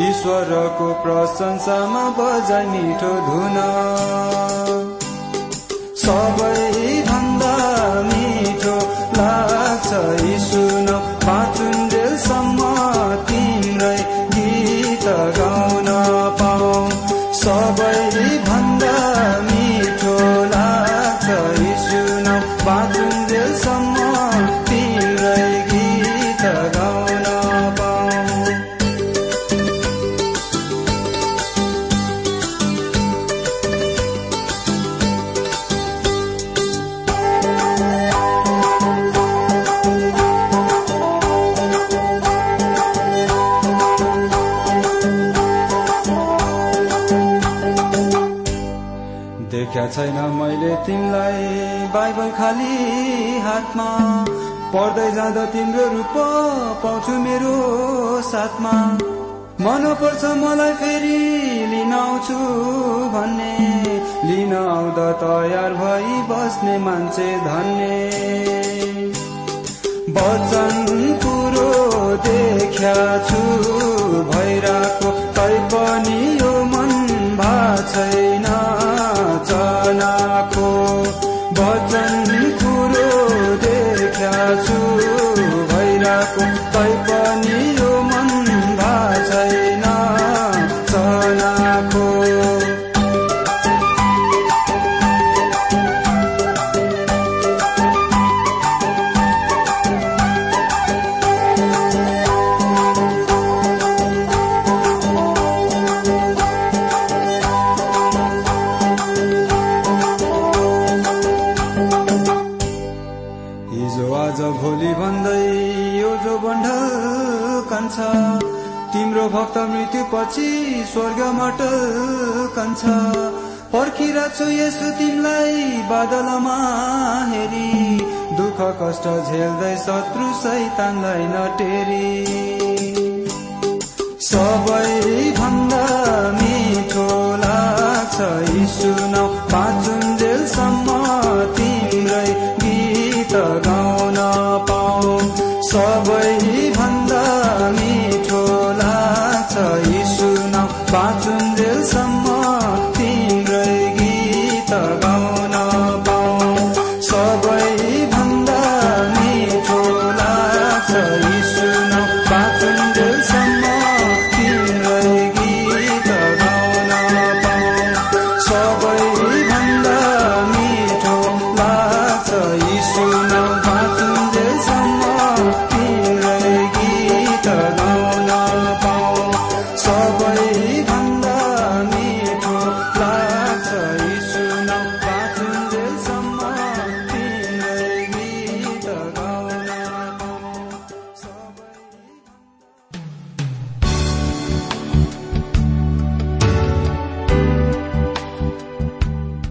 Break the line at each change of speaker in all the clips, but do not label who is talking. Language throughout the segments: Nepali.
ईश्वरको प्रशंसामा बजाइ मिठो धुन। सबै भन्दा मिठो लाग्छ सुन पाचुन्जेलसम्म तिम्रै गीत गाउन पाऊ। सबै जाँदा तिम्रो रूप पाउँछु मेरो साथमा। मन पर्छ मलाई फेरि लिन आउँछु भन्ने। लिन आउँदा तयार भई बस्ने मान्छे धन्ने। वचन कुरो देख्या छु भइरहेको पनि यो मन भा छैन चनाको। वचन कुरो देख्या छु पछि स्वर्गमा टल्कन्छ पर्खिरहेको यसो तिमीलाई बादलमा हेरी। दुःख कष्ट झेल्दै शत्रु सैतानलाई नटेरी। सबै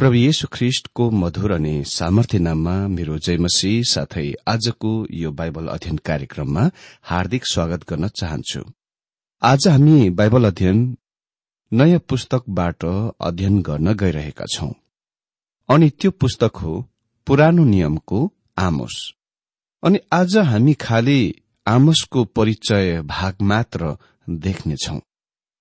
प्रभु येशु ख्रिष्टको मधुर अनि सामर्थ्य नाममा मेरो जयमसी साथै आजको यो बाइबल अध्ययन कार्यक्रममा हार्दिक स्वागत गर्न चाहन्छु। आज हामी बाइबल अध्ययन नयाँ पुस्तकबाट अध्ययन गर्न गइरहेका छौं। अनि त्यो पुस्तक हो पुरानो नियमको आमोस। अनि आज हामी खालि आमोसको परिचय भाग मात्र देख्नेछौ।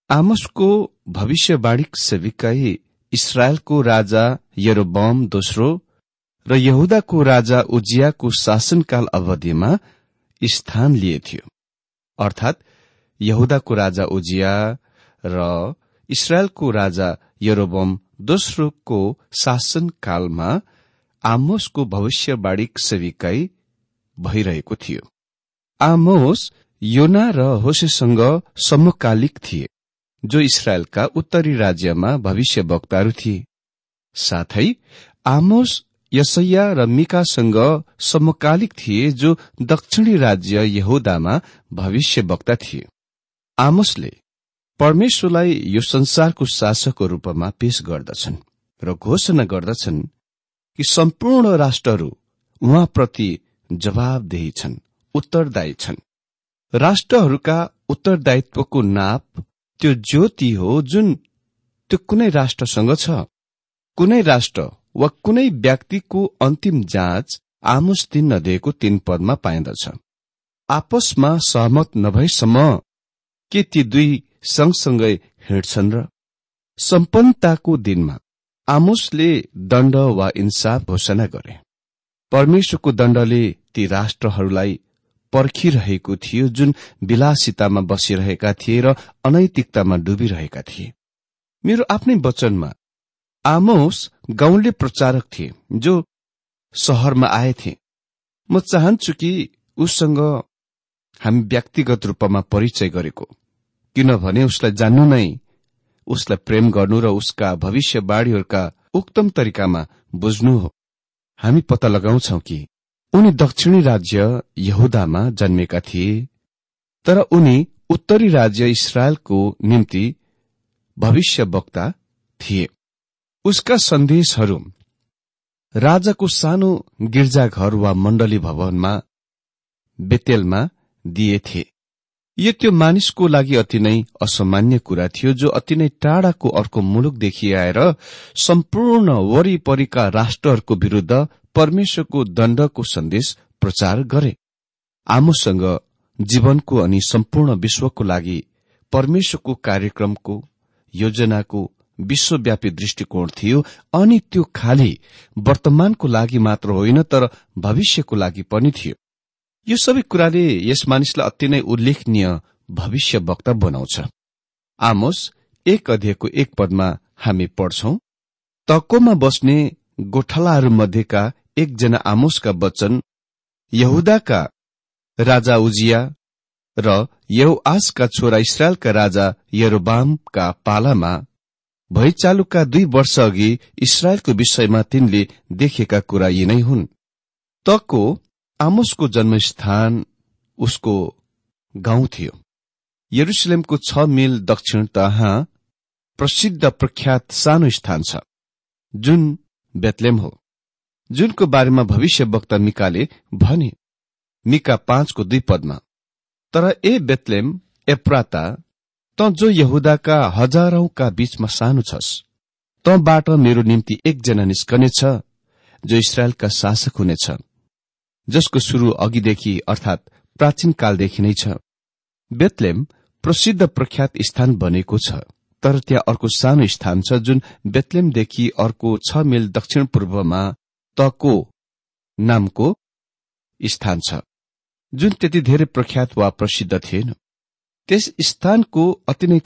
आमोसको भविष्यवाणी सेविकाई इसरायलको राजा यरोबम दोस्रो र यहुदाको राजा उजियाको शासनकाल अवधिमा स्थान लिए थियो अर्थात यहुदाको राजा उजिया र इसरायलको राजा यरोबम दोस्रोको शासनकालमा आमोसको भविष्यवाणी सेविकाई भइरहेको थियो। आमोस योना र होसेसँग समकालिक थिए। जो इसरायलका उत्तरी राज्यमा भविष्य वक्ताहरू थिए। साथै आमोस यसैया र मिकासँग समकालिक थिए जो दक्षिणी राज्य यहुदामा भविष्य वक्ता थिए। आमोसले परमेश्वरलाई यो संसारको शासकको रूपमा पेश गर्दछन् र घोषणा गर्दछन् कि सम्पूर्ण राष्ट्रहरू उहाँप्रति जवाबदेही छन् उत्तरदायी छन्। राष्ट्रहरूका उत्तरदायित्वको नाप त्यो ज्योति हो जुन त्यो कुनै राष्ट्रसँग छ। कुनै राष्ट्र वा कुनै व्यक्तिको अन्तिम जाँच आमुस दिन नदिएको तीन पदमा पाइन्दछ। आपसमा सहमत नभएसम्म के ती दुई सँगसँगै हिँड्छन् र? सम्पन्नताको दिनमा आमुसले दण्ड वा इन्साफ घोषणा गरे। परमेश्वरको दण्डले ती राष्ट्रहरूलाई पर्खिरहेको थियो जुन विलासितामा बसिरहेका थिए र अनैतिकतामा डुबिरहेका थिए। मेरो आफ्नै वचनमा आमोस गाउँले प्रचारक थिए जो सहरमा आएथे म चाहन्छु कि उससँग हामी व्यक्तिगत रूपमा परिचय गरेको किनभने उसलाई जान्नु नै उसलाई प्रेम गर्नु र उसका भविष्यवाणीहरूका उक्तम तरिकामा बुझ्नु हो। हामी पत्ता लगाउँछौ कि उनी दक्षिणी राज्य यहुदामा जन्मेका थिए तर उनी उत्तरी राज्य इसरायलको निम्ति भविष्य वक्ता थिए। उसका सन्देशहरू राजाको सानो गिर्जाघर वा मण्डली भवनमा बेतेलमा दिएथे यो त्यो मानिसको लागि अति नै असामान्य कुरा थियो जो अति नै टाढाको अर्को मुलुकदेखि आएर सम्पूर्ण वरिपरिका राष्ट्रहरूको विरूद्ध परमेश्वरको दण्डको सन्देश प्रचार गरे। आमोसँग जीवनको अनि सम्पूर्ण विश्वको लागि परमेश्वरको कार्यक्रमको योजनाको विश्वव्यापी दृष्टिकोण थियो अनि त्यो खालि वर्तमानको लागि मात्र होइन तर भविष्यको लागि पनि थियो। यो सबै कुराले यस मानिसलाई अति नै उल्लेखनीय भविष्य वक्ता बनाउँछ। आमोस एक अध्ययको एक पदमा हामी पढ्छौं तकोमा बस्ने गोठालाहरूमध्येका एकजना आमोसका वचन यहुदाका राजा उजिया र यौआसका छोरा इसरायलका राजा यरोबामका पालामा भइचालुका दुई वर्ष अघि इसरायलको विषयमा तिनले देखेका कुरा यी नै हुन्। तको आमोसको जन्मस्थान उसको गाउँ थियो। यरुसलेमको छ मिल दक्षिण तहाँ प्रसिद्ध प्रख्यात सानो स्थान छ जुन बेतलेम हो। जुनको बारेमा भविष्य वक्ता मिकाले भने मिका पाँचको दुई पदमा तर ए बेतलेम एप्राता त जो यहुदाका हजारौंका बीचमा सानो छस् तँबाट मेरो निम्ति एकजना निस्कनेछ जो इसरायलका शासक हुनेछ जसको शुरू अघिदेखि अर्थात प्राचीन कालदेखि नै छ। बेतलेम प्रसिद्ध प्रख्यात स्थान बनेको छ तर त्यहाँ अर्को सानो स्थान छ जुन बेतलेमदेखि अर्को छ मिल दक्षिण पूर्वमा तको नामको स्थान छ जुन त्यति धेरै प्रख्यात वा प्रसिद्ध थिएन। त्यस स्थानको अति नै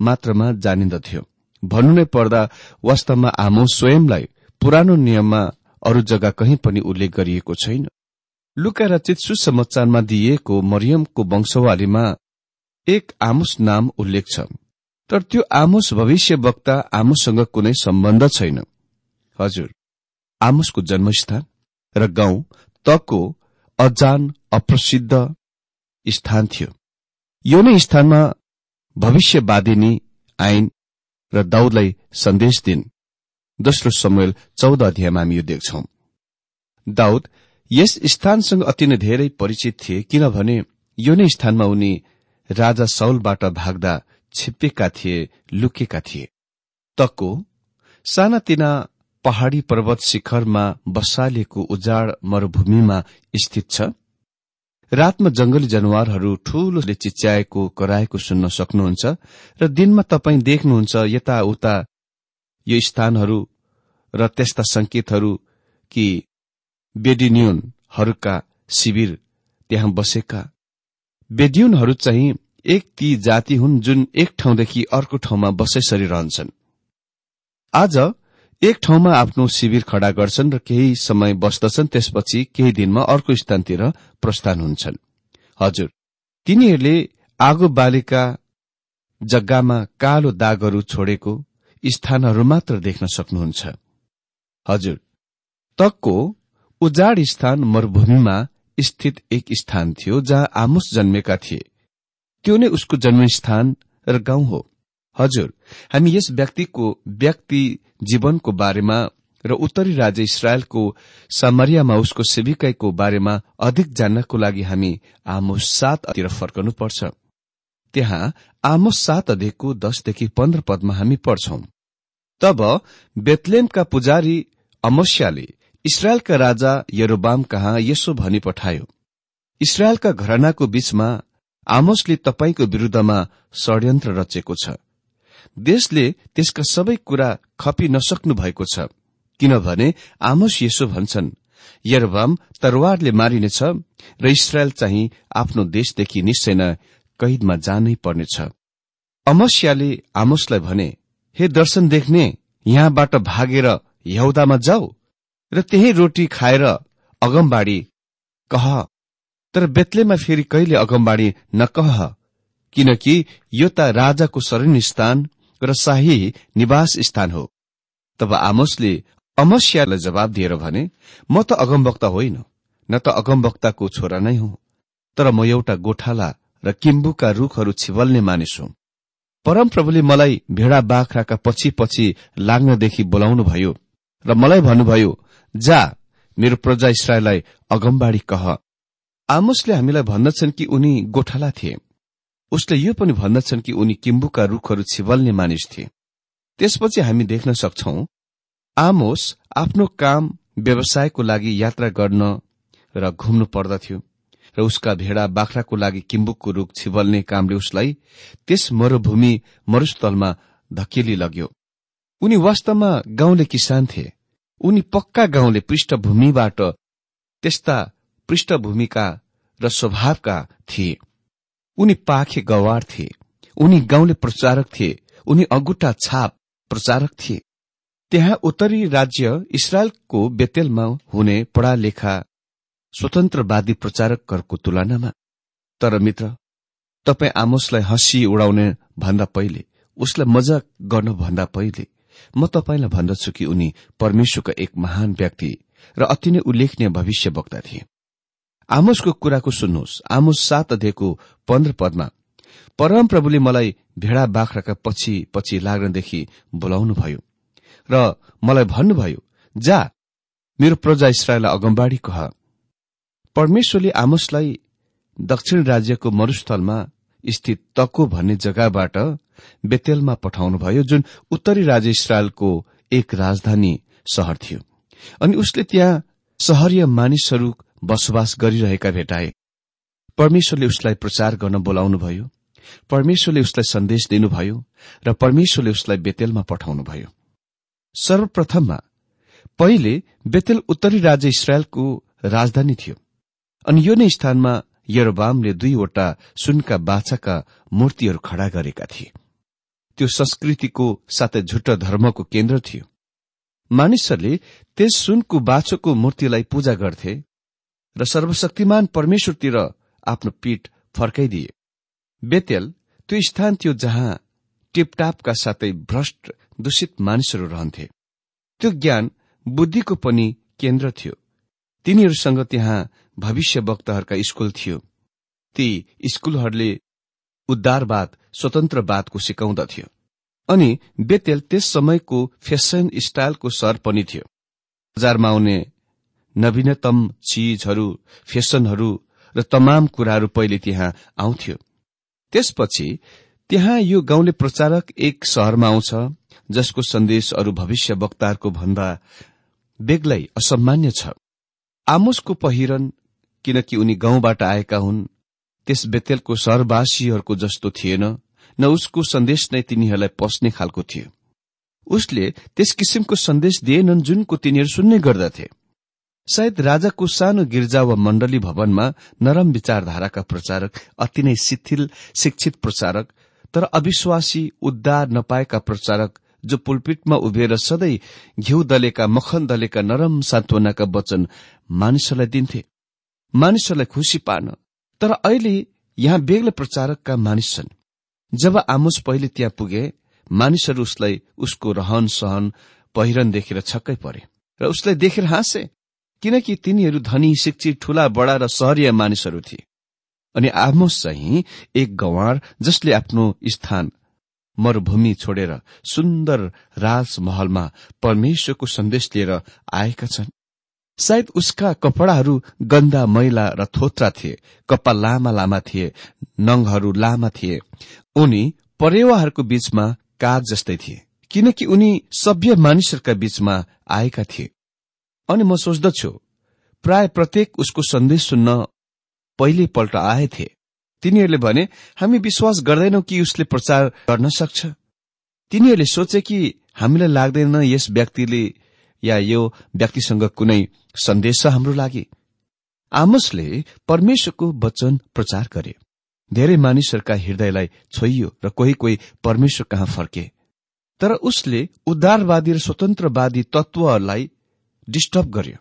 मात्रामा जानिन्दथ्यो भन्नु नै पर्दा वास्तवमा आमो स्वयंलाई पुरानो नियममा अरू जग्गा कहीँ पनि उल्लेख गरिएको छैन। लुका रचित सुसमाचारमा दिइएको मरियमको वंशवालीमा एक आमुस नाम उल्लेख छ। तर त्यो आमुस भविष्य वक्ता आमुससँग कुनै सम्बन्ध छैन। हजुर आमुसको जन्मस्थान र गाउँ तको अजान अप्रसिद्ध स्थान थियो। यो नै स्थानमा भविष्यवादिनी आइन र दाउदलाई सन्देश दिन्। दोस्रो समय चौध अध्यायमा हामी यो देख्छौ। दाउद यस स्थानसँग अति नै धेरै परिचित थिए किनभने यो नै स्थानमा उनी राजा सौलबाट भाग्दा छिप्पेका थिए लुकेका थिए। तको सानातिना पहाड़ी पर्वत शिखरमा बसालिएको उजाड मरूभूमिमा स्थित छ। रातमा जंगली जनावरहरू ठूलोले चिच्याएको कराएको सुन्न सक्नुहुन्छ र दिनमा तपाईँ देख्नुहुन्छ यताउता यो स्थानहरू र त्यस्ता संकेतहरू कि बेडिन्युनहरूका शिविर त्यहाँ बसेका। बेडियुनहरू चाहिँ एक ती जाति हुन् जुन एक ठाउँदेखि अर्को ठाउँमा बसेसरी रहन्छन्। आज एक ठाउँमा आफ्नो शिविर खड़ा गर्छन् र केही समय बस्दछन् त्यसपछि केही दिनमा अर्को स्थानतिर प्रस्थान हुन्छन्। हजुर तिनीहरूले आगो बालिका जग्गामा कालो दागहरू छोडेको स्थानहरू मात्र देख्न सक्नुहुन्छ। हजुर तकको उजाड स्थान मरूभूमिमा स्थित एक स्थान थियो जहाँ आमुस जन्मेका थिए। त्यो नै उसको जन्मस्थान र गाउँ हो। हजुर हामी यस व्यक्तिको व्यक्ति जीवनको बारेमा र उत्तरी राज्य इसरायलको सामरियामा उसको सेविकाईको बारेमा अधिक जान्नको लागि हामी आमोस साततिर फर्कनुपर्छ। त्यहाँ आमोस सात अध्ययको दशदेखि पन्ध्र पदमा हामी पढ्छौं। तब बेतलेमका पुजारी अमस्याले इसरायलका राजा यरोबाम कहाँ यसो भनी पठायो इसरायलका घरनाको बीचमा आमोसले तपाईँको विरूद्धमा षड्यन्त्र रचेको छ। देशले त्यसका सबै कुरा खपी नसक्नु भएको छ। किनभने आमोस यसो भन्छन् यरबाम तरवारले मारिनेछ र इसरायल चाहिँ आफ्नो देशदेखि निश्चय नै कैदमा जानै पर्नेछ। अमस्याले आमोसलाई भने हे दर्शन देख्ने यहाँबाट भागेर यहुदामा जाऊ र त्यही रोटी खाएर अगमबाडी कह। तर बेतलेमा फेरि कहिले अगमबाडी नकह। किनकि यो त राजाको शरण स्थान र शाही निवास स्थान हो। तब आमोसले अमस्यालाई जवाब दिएर भने म त अगमवक्ता होइन न त अगमवक्ताको छोरा नै हुँ तर म एउटा गोठाला र किम्बुका रूखहरू छिवल्ने मानिस हुँ। परमप्रभुले मलाई भेडा बाख्राका पछि पछि लाग्नदेखि बोलाउनुभयो र मलाई भन्नुभयो जा मेरो प्रजा इसरायललाई अगमबाडी कह। आमोसले हामीलाई भन्दछन् कि उनी गोठाला थिए। उसले यो पनि भन्दछन् कि उनी किम्बुका रूखहरू छिवल्ने मानिस थिए। त्यसपछि हामी देख्न सक्छौ आमोस आफ्नो काम व्यवसायको लागि यात्रा गर्न र घुम्नु पर्दथ्यो र उसका भेडा बाख्राको लागि किम्बुकको रूख छिवल्ने कामले उसलाई त्यस मरूभूमि मरुस्थलमा धकेली लग्यो। उनी वास्तवमा गाउँले किसान थिए। उनी पक्का गाउँले पृष्ठभूमिबाट त्यस्ता पृष्ठभूमिका र स्वभावका थिए। उनी पाखे गवार थिए। उनी गाउँले प्रचारक थिए। उनी अगुटा छाप प्रचारक थिए। त्यहाँ उत्तरी राज्य इसरायलको बेतेलमा हुने पढालेखा स्वतन्त्रवादी प्रचारकहरूको तुलनामा। तर मित्र तपाईँ आमोसलाई हँसी उडाउने भन्दा पहिले उसलाई मजाक गर्नुभन्दा पहिले म तपाईँलाई भन्दछु कि उनी परमेश्वरका एक महान व्यक्ति र अति नै उल्लेखनीय भविष्य वक्ता थिए। आमोसको कुराको सुन्नुहोस्। आमोस सात अध्ययको पन्ध्र पदमा परमप्रभुले मलाई भेडा बाख्राका पछि पछि लाग्नदेखि बोलाउनुभयो र मलाई भन्नुभयो जा मेरो प्रजा इसरायललाई अगमबाडी कह। परमेश्वरले आमोसलाई दक्षिण राज्यको मरूस्थलमा स्थित तको भन्ने जग्गाबाट बेतेलमा पठाउनुभयो जुन उत्तरी राज्य इसरायलको एक राजधानी शहर थियो। अनि उसले त्यहाँ सहरीय मानिसहरू बसोबास गरिरहेका भेटाए। परमेश्वरले उसलाई प्रचार गर्न बोलाउनुभयो परमेश्वरले उसलाई सन्देश दिनुभयो र परमेश्वरले उसलाई बेतेलमा पठाउनुभयो। सर्वप्रथममा पहिले बेतेल उत्तरी राज्य इसरायलको राजधानी थियो अनि यो नै स्थानमा यरोबामले दुईवटा सुनका बाछाका मूर्तिहरू खड़ा गरेका थिए। त्यो संस्कृतिको साथै झुट्ट धर्मको केन्द्र थियो। मानिसहरूले त्यस सुनको बाछोको मूर्तिलाई पूजा गर्थे र सर्वशक्तिमान परमेश्वरतिर आफ्नो पीठ फर्काइदिए। बेतेल त्यो स्थान थियो जहाँ टिपटापका साथै भ्रष्ट दूषित मानिसहरू रहन्थे। त्यो ज्ञान बुद्धिको पनि केन्द्र थियो। तिनीहरूसँग त्यहाँ भविष्य वक्ताहरूका स्कूल थियो। ती स्कूलहरूले उद्धारवाद स्वतन्त्रवादको सिकाउँदथ्यो अनि बेतेल त्यस समयको फेसन स्टाइलको सर पनि थियो। बजारमा आउने नवीनतम चिजहरू फेसनहरू र तमाम कुराहरू पहिले त्यहाँ आउँथ्यो। त्यसपछि त्यहाँ यो गाउँले प्रचारक एक शहरमा आउँछ जसको सन्देश अरू भविष्य वक्ताहरूको भन्दा बेग्लै असामान्य छ। आमोसको पहिरन किनकि उनी गाउँबाट आएका हुन् त्यस बेतेलको सहरवासीहरूको जस्तो थिएन न उसको सन्देश नै तिनीहरूलाई पस्ने खालको थियो। उसले त्यस किसिमको सन्देश दिएनन् जुनको तिनीहरू सुन्ने गर्दथे। सायद राजाको सानो गिर्जा वा मण्डली भवनमा नरम विचारधाराका प्रचारक अति नै शिथिल शिक्षित प्रचारक तर अविश्वासी उद्धार नपाएका प्रचारक जो पुलपिटमा उभिएर सधैँ घिउ दलेका मखन दलेका नरम सान्त्वनाका वचन मानिसहरूलाई दिन्थे मानिसहरूलाई खुसी पार्न। तर अहिले यहाँ बेग्लै प्रचारकका मानिस छन्। जब आमुस पहिले त्यहाँ पुगे मानिसहरू उसलाई उसको रहन सहन पहिरन देखेर छक्कै परे र उसलाई देखेर हाँसे किनकि तिनीहरू धनी शिक्षित ठूला बडा र सहरिया मानिसहरू थिए। अनि आमोस चाहिँ एक गवार जसले आफ्नो स्थान मरूभूमि छोडेर सुन्दर राजमहलमा परमेश्वरको सन्देश लिएर आएका छन्। सायद उसका कपडाहरू गन्दा मैला र थोत्रा थिए कपाल लामा लामा थिए नङहरू लामा थिए। उनी परेवाहरूको बीचमा काग जस्तै थिए किनकि उनी सभ्य मानिसहरूका बीचमा आएका थिए। अनि म सोच्दछु प्राय प्रत्येक उसको सन्देश सुन्न पहिलेपल्ट आएथे तिनीहरूले भने हामी विश्वास गर्दैनौ कि उसले प्रचार गर्न सक्छ। तिनीहरूले सोचे कि हामीलाई लाग्दैन यस व्यक्तिले या यो व्यक्तिसँग कुनै सन्देश छ हाम्रो लागि। आमसले परमेश्वरको वचन प्रचार गरे। धेरै मानिसहरूका हृदयलाई छोइयो र कोही कोही परमेश्वर कहाँ फर्के। तर उसले उद्धारवादी र स्वतन्त्रवादी तत्वहरूलाई डिस्टर्ब गर्यो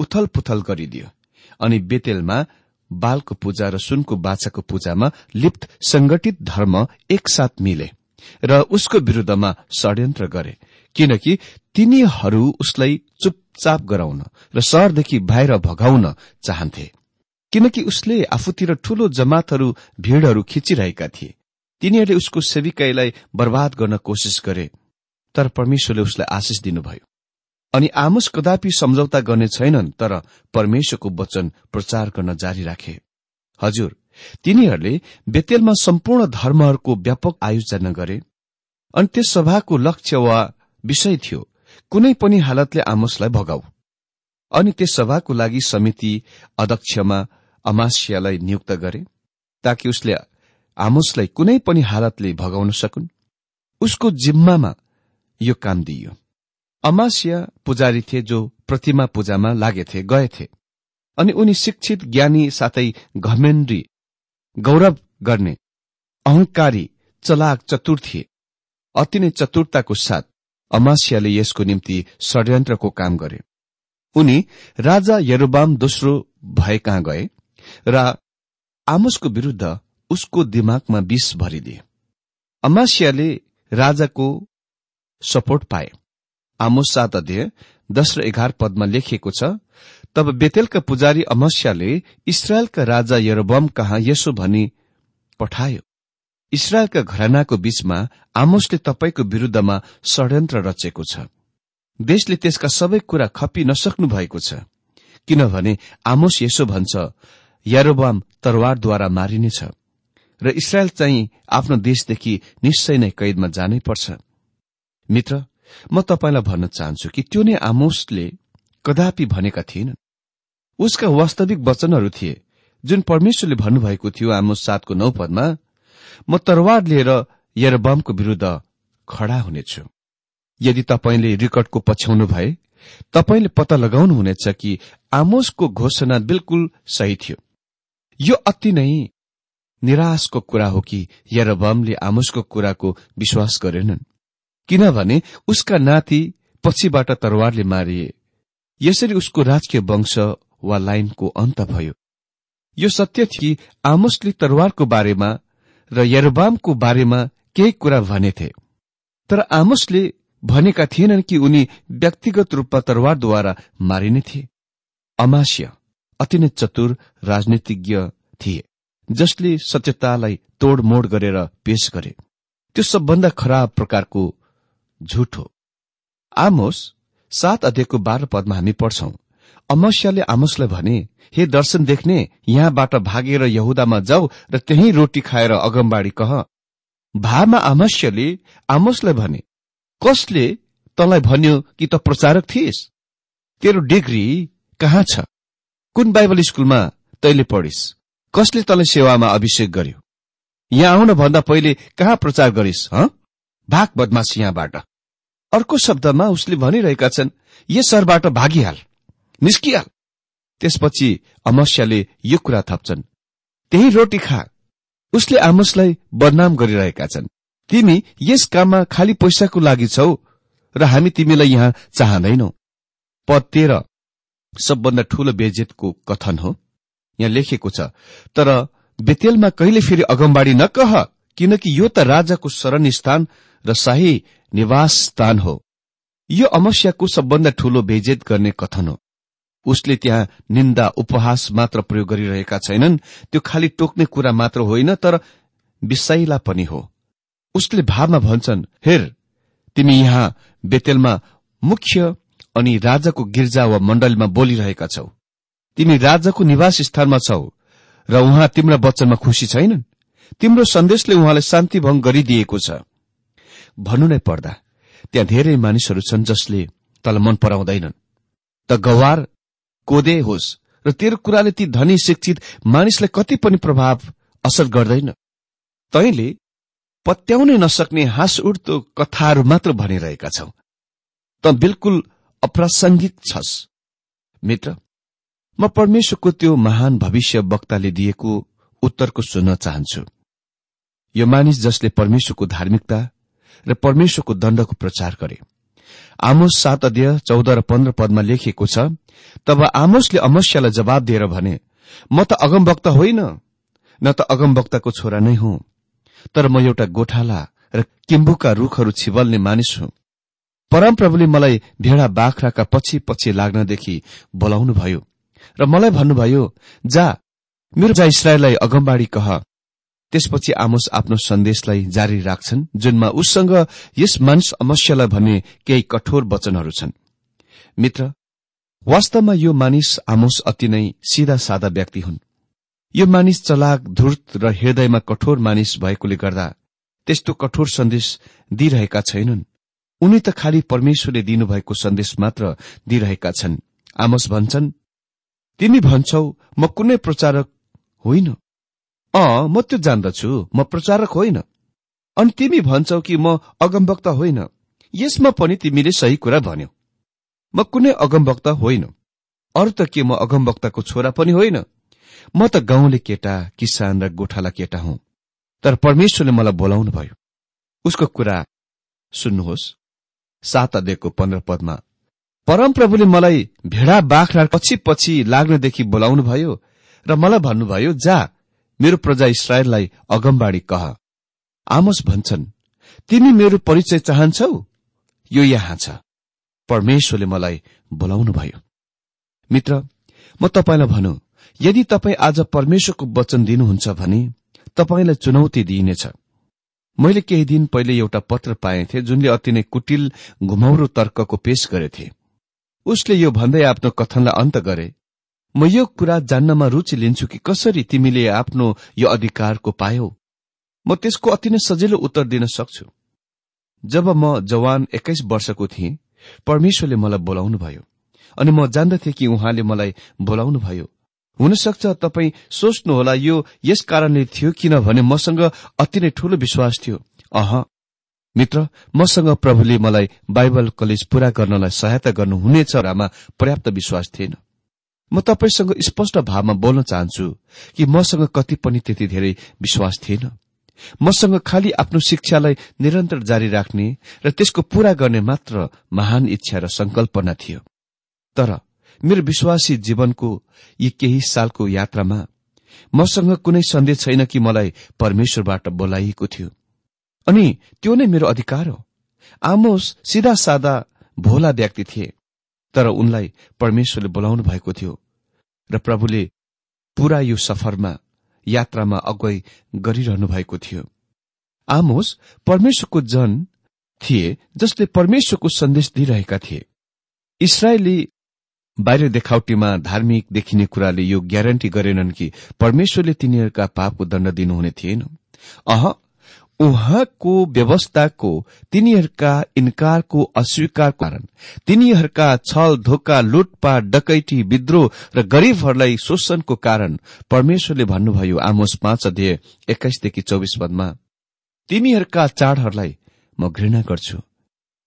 उथल पुथल गरिदियो अनि बेतेलमा बालको पूजा र सुनको बाछाको पूजामा लिप्त संगठित धर्म एकसाथ मिले र उसको विरूद्धमा षड्यन्त्र गरे किनकि तिनीहरू उसलाई चुपचाप गराउन र शहरदेखि बाहिर भगाउन चाहन्थे किनकि उसले आफूतिर ठूलो जमातहरू भीड़हरू खिचिरहेका थिए। तिनीहरूले उसको सेविकाईलाई बर्बाद गर्न कोसिस गरे तर परमेश्वरले उसलाई आशिष दिनुभयो। अनि आमोस कदापि सम्झौता गर्ने छैनन् तर परमेश्वरको वचन प्रचार गर्न जारी राखे। हजुर तिनीहरूले बेतेलमा सम्पूर्ण धर्महरूको व्यापक आयोजना गरे। अनि त्यस सभाको लक्ष्य वा विषय थियो कुनै पनि हालतले आमोसलाई भगाऊ। अनि त्यस सभाको लागि समिति अध्यक्षमा अमासियालाई नियुक्त गरे ताकि उसले आमोसलाई कुनै पनि हालतले भगाउन सकुन्। उसको जिम्मामा यो काम दिइयो। अमासिया पुजारी थिए जो प्रतिमा पूजामा लागेथे गएथे अनि उनी शिक्षित ज्ञानी साथै घमेन्ड्री गौरव गर्ने अहंकारी चलाक चतुर थिए। अति नै चतुरताको साथ अमासियाले यसको निम्ति षड्यन्त्रको काम गरे उनी राजा यरोबाम दोस्रो भए कहाँ गए र आमोसको विरूद्ध उसको दिमागमा विष भरिदिए। अमासियाले राजाको सपोर्ट पाए। आमोस सात अध्यय दश र एघार पदमा लेखिएको छ तब बेतेलका पुजारी अमस्याले इसरायलका राजा यरोबम कहाँ यसो भनी पठायो। इसरायलका घरानाको बीचमा आमोसले तपाईँको विरूद्धमा षड्यन्त्र रचेको छ। देशले त्यसका सबै कुरा खपी नसक्नु भएको छ। किनभने आमोस यसो भन्छ यारोबाम तरवारद्वारा मारिनेछ र इसरायल चाहिँ आफ्नो देशदेखि निश्चय नै कैदमा जानै पर्छ। मित्र म तपाईँलाई भन्न चाहन्छु कि त्यो नै आमोसले कदापि भनेका थिएनन्। उसका वास्तविक वचनहरू थिए जुन परमेश्वरले भन्नुभएको थियो आमोस सातको नौ पदमा म तरवार लिएर यरबमको विरूद्ध खड़ा हुनेछु। यदि तपाईँले रेकर्डको पछ्याउनु भए तपाईँले पत्ता लगाउनुहुनेछ कि आमोसको घोषणा बिल्कुल सही थियो। यो अति नै निराशको कुरा हो कि यरबमले आमोसको कुराको विश्वास गरेनन्। किनभने उसका नाति पछिबाट तरवारले मारिए। यसरी उसको राजकीय वंश वा लाइनको अन्त भयो। यो सत्य थियो कि आमोसले तरवारको बारेमा र यरोबामको बारेमा केही कुरा भनेथे। तर आमोसले भनेका थिएनन् कि उनी व्यक्तिगत रूपमा तरवारद्वारा मारिने थिए। अमास्य अति नै चतुर राजनीतिज्ञ थिए जसले सत्यतालाई तोडमोड गरेर पेश गरे। त्यो सबभन्दा खराब प्रकारको हो आमोस सात अध्ययको बाह्र पदमा हामी पढ्छौं। अमस्याले आमोसलाई भने हे दर्शन देख्ने यहाँबाट भागेर यहुदामा जाऊ र त्यही रोटी खाएर अगमबाडी कह। भामा आमस्यले आमोसलाई भने कसले तँलाई भन्यो कि त प्रचारक थिइस्? तेरो डिग्री कहाँ छ? कुन बाइबल स्कूलमा तैले पढिस्? कसले तँलाई सेवामा अभिषेक गर्यो? यहाँ आउन भन्दा पहिले कहाँ प्रचार गरिस् ह? भाग बदमास यहाँबाट अर्को शब्दमा उसले भनिरहेका छन् यस सहरबाट भागिहाल निस्किहाल। त्यसपछि अमस्याले यो कुरा थप्छन् त्यही रोटी खा। उसले आमसलाई बदनाम गरिरहेका छन् तिमी यस काममा खालि पैसाको लागि छौ र हामी तिमीलाई यहाँ चाहँदैनौ। पद तेह्र सबभन्दा ठूलो बेजेतको कथन हो। यहाँ लेखेको छ तर बेतेलमा कहिले फेरि अगमबाडी नकह किनकि यो त राजाको शरण स्थान र शाही निवास स्थान हो। यो अमस्याको सबभन्दा ठूलो बेजेत गर्ने कथन हो। उसले त्यहाँ निन्दा उपहास मात्र प्रयोग गरिरहेका छैनन्। त्यो खालि टोक्ने कुरा मात्र होइन तर विषैला पनि हो। उसले भावमा भन्छन् हेर तिमी यहाँ बेतेलमा मुख्य अनि राजाको गिर्जा वा मण्डलीमा बोलिरहेका छौ। तिमी राजाको निवास स्थानमा छौ र उहाँ तिम्रा वचनमा खुशी छैनन्। तिम्रो सन्देशले उहाँलाई शान्ति भंग गरिदिएको छ। भन्नु नै पर्दा त्यहाँ धेरै मानिसहरू छन् जसले तल मन पराउँदैनन्। त गवार कोदे होस् र तेरो कुराले ती धनी शिक्षित मानिसलाई कति पनि प्रभाव असर गर्दैन। तैले पत्याउनै नसक्ने हाँस उड्दो कथाहरू मात्र भनिरहेका छौ। त बिल्कुल अप्रासंगिक छस्। मित्र म परमेश्वरको त्यो महान भविष्य वक्ताले दिएको उत्तरको सुन्न चाहन्छु। यो मानिस जसले परमेश्वरको धार्मिकता र परमेश्वरको दण्डको प्रचार गरे। आमोस सात अध्यय चौध र पन्ध्र पदमा लेखिएको छ तब आमोसले अमस्यालाई जवाब दिएर भने म त अगमवक्ता होइन न त अगमवक्ताको छोरा नै हुँ तर म एउटा गोठाला र किम्बुका रूखहरू छिबल्ने मानिस हुँ। परमप्रभुले मलाई भेडा बाख्राका पछि पछि लाग्नदेखि बोलाउनुभयो र मलाई भन्नुभयो जा मेरो जा इसरायललाई अगमबाडी कह त्यसपछि आमोस आफ्नो सन्देशलाई जारी राख्छन् जुनमा उससँग यस मानिस अमस्यालाई भन्ने केही कठोर वचनहरू छन्। मित्र वास्तवमा यो मानिस आमोस अति नै सिधा सादा व्यक्ति हुन्। यो मानिस चलाक धूर्त र हृदयमा कठोर मानिस भएकोले गर्दा त्यस्तो कठोर सन्देश दिइरहेका छैनन्। उनी त खालि परमेश्वरले दिनुभएको सन्देश मात्र दिइरहेका छन्। आमोस भन्छन् तिमी भन्छौ म कुनै प्रचारक होइन। अँ म त्यो जान्दछु। म प्रचारक होइन। अनि तिमी भन्छौ कि म अगमवक्ता होइन। यसमा पनि तिमीले सही कुरा भन्यौ। म कुनै अगमवक्ता होइन। अरू त के म अगमवक्ताको छोरा पनि होइन? म त गाउँले केटा किसान र गोठाला केटा हुँ। तर परमेश्वरले मलाई बोलाउनु भयो। उसको कुरा सुन्नुहोस्। सात अध्ययको पन्ध्र पदमा परमप्रभुले मलाई भेडा बाख्रा पछि पछि लाग्नदेखि बोलाउनु भयो र मलाई भन्नुभयो जा मेरो प्रजा इसरायललाई अगमबाडी कह। आमोस भन्छन् तिमी मेरो परिचय चाहन्छौ? यो यहाँ छ। परमेश्वरले मलाई बोलाउनुभयो। मित्र म तपाईँलाई भनौँ यदि तपाईँ आज परमेश्वरको वचन दिनुहुन्छ भने तपाईँलाई चुनौती दिइनेछ। मैले केही दिन पहिले एउटा पत्र पाएथे जुनले अति नै कुटिल घुमौरो तर्कको पेश गरेथे। उसले यो भन्दै आफ्नो कथनलाई अन्त गरे। म यो कुरा जान्नमा रुचि लिन्छु कि कसरी तिमीले आफ्नो यो अधिकारको पायौ? म त्यसको अति नै सजिलो उत्तर दिन सक्छु। जब म जवान एक्काइस वर्षको थिएँ परमेश्वरले मलाई बोलाउनुभयो अनि म जान्दथे कि उहाँले मलाई बोलाउनुभयो हुनसक्छ तपाईँ सोच्नुहोला यो यस कारणले थियो किनभने मसँग अति नै ठूलो विश्वास थियो। अह मित्र मसँग प्रभुले मलाई बाइबल कलेज पूरा गर्नलाई सहायता गर्नुहुनेछ रमा पर्याप्त विश्वास थिएन। म तपाईँसँग स्पष्ट भावमा बोल्न चाहन्छु कि मसँग कति पनि त्यति धेरै विश्वास थिएन। मसँग खालि आफ्नो शिक्षालाई निरन्तर जारी राख्ने र त्यसको पूरा गर्ने मात्र महान इच्छा र संकल्पना थियो। तर मेरो विश्वासी जीवनको यी केही सालको यात्रामा मसँग कुनै सन्देश छैन कि मलाई परमेश्वरबाट बोलाइएको थियो। अनि त्यो नै मेरो अधिकार हो। आमोस सिधा सादा भोला व्यक्ति थिए। तर उनलाई परमेश्वरले बोलाउनु भएको थियो र प्रभुले पूरा यो सफरमा यात्रामा अगुवाई गरिरहनु भएको थियो। आमोस परमेश्वरको जन थिए जसले परमेश्वरको सन्देश दिइरहेका थिए। इसरायली बाहिर देखावटीमा धार्मिक देखिने कुराले यो ग्यारेन्टी गरेनन् कि परमेश्वरले तिनीहरूका पापको दण्ड दिनुहुने थिएन। अह उहाँको व्यवस्थाको तिनीहरूका इन्कारको अस्वीकार कारण। तिनीहरूका छल धोका लुटपाट डकैटी विद्रोह र गरीबहरूलाई शोषणको कारण परमेश्वरले भन्नुभयो आमोस पाँच अध्यय एक्काइसदेखि चौबिस पदमा तिमीहरूका चाडहरूलाई म घृणा गर्छु।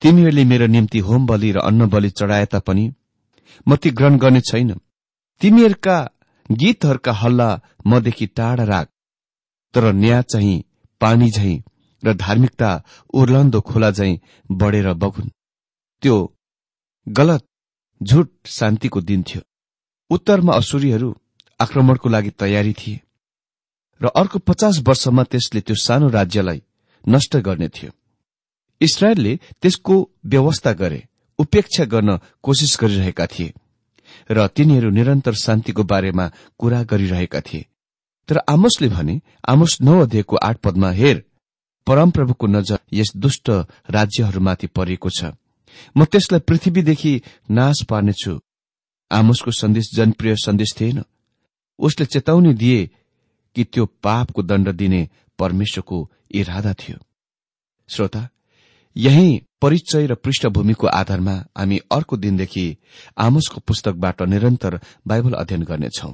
तिमीहरूले मेरो निम्ति होम बलि र अन्न बलि चढाए तापनि म ती ग्रहण गर्ने छैन। तिमीहरूका गीतहरूका हल्ला मदेखि टाढा राख। तर न्याय चाहिँ पानी झै र धार्मिकता उर्लन्दो खोला झै बढेर बगुन्। त्यो गलत झुट शान्तिको दिन थियो। उत्तरमा असुरीहरू आक्रमणको लागि तयारी थिए र अर्को पचास वर्षमा त्यसले त्यो सानो राज्यलाई नष्ट गर्ने थियो। इसरायलले त्यसको व्यवस्था गरे उपेक्षा गर्न कोशिश गरिरहेका थिए र तिनीहरू निरन्तर शान्तिको बारेमा कुरा गरिरहेका थिए। तर आमोसले भने आमोस नौ अध्ययको आठ पदमा हेर परमप्रभुको नजर यस दुष्ट राज्यहरूमाथि परेको छ। म त्यसलाई पृथ्वीदेखि नाश पार्नेछु। आमोसको सन्देश जनप्रिय सन्देश थिएन। उसले चेतावनी दिए कि त्यो पापको दण्ड दिने परमेश्वरको इरादा थियो। श्रोता यही परिचय र पृष्ठभूमिको आधारमा हामी अर्को दिनदेखि आमोसको पुस्तकबाट निरन्तर बाइबल अध्ययन गर्नेछौं।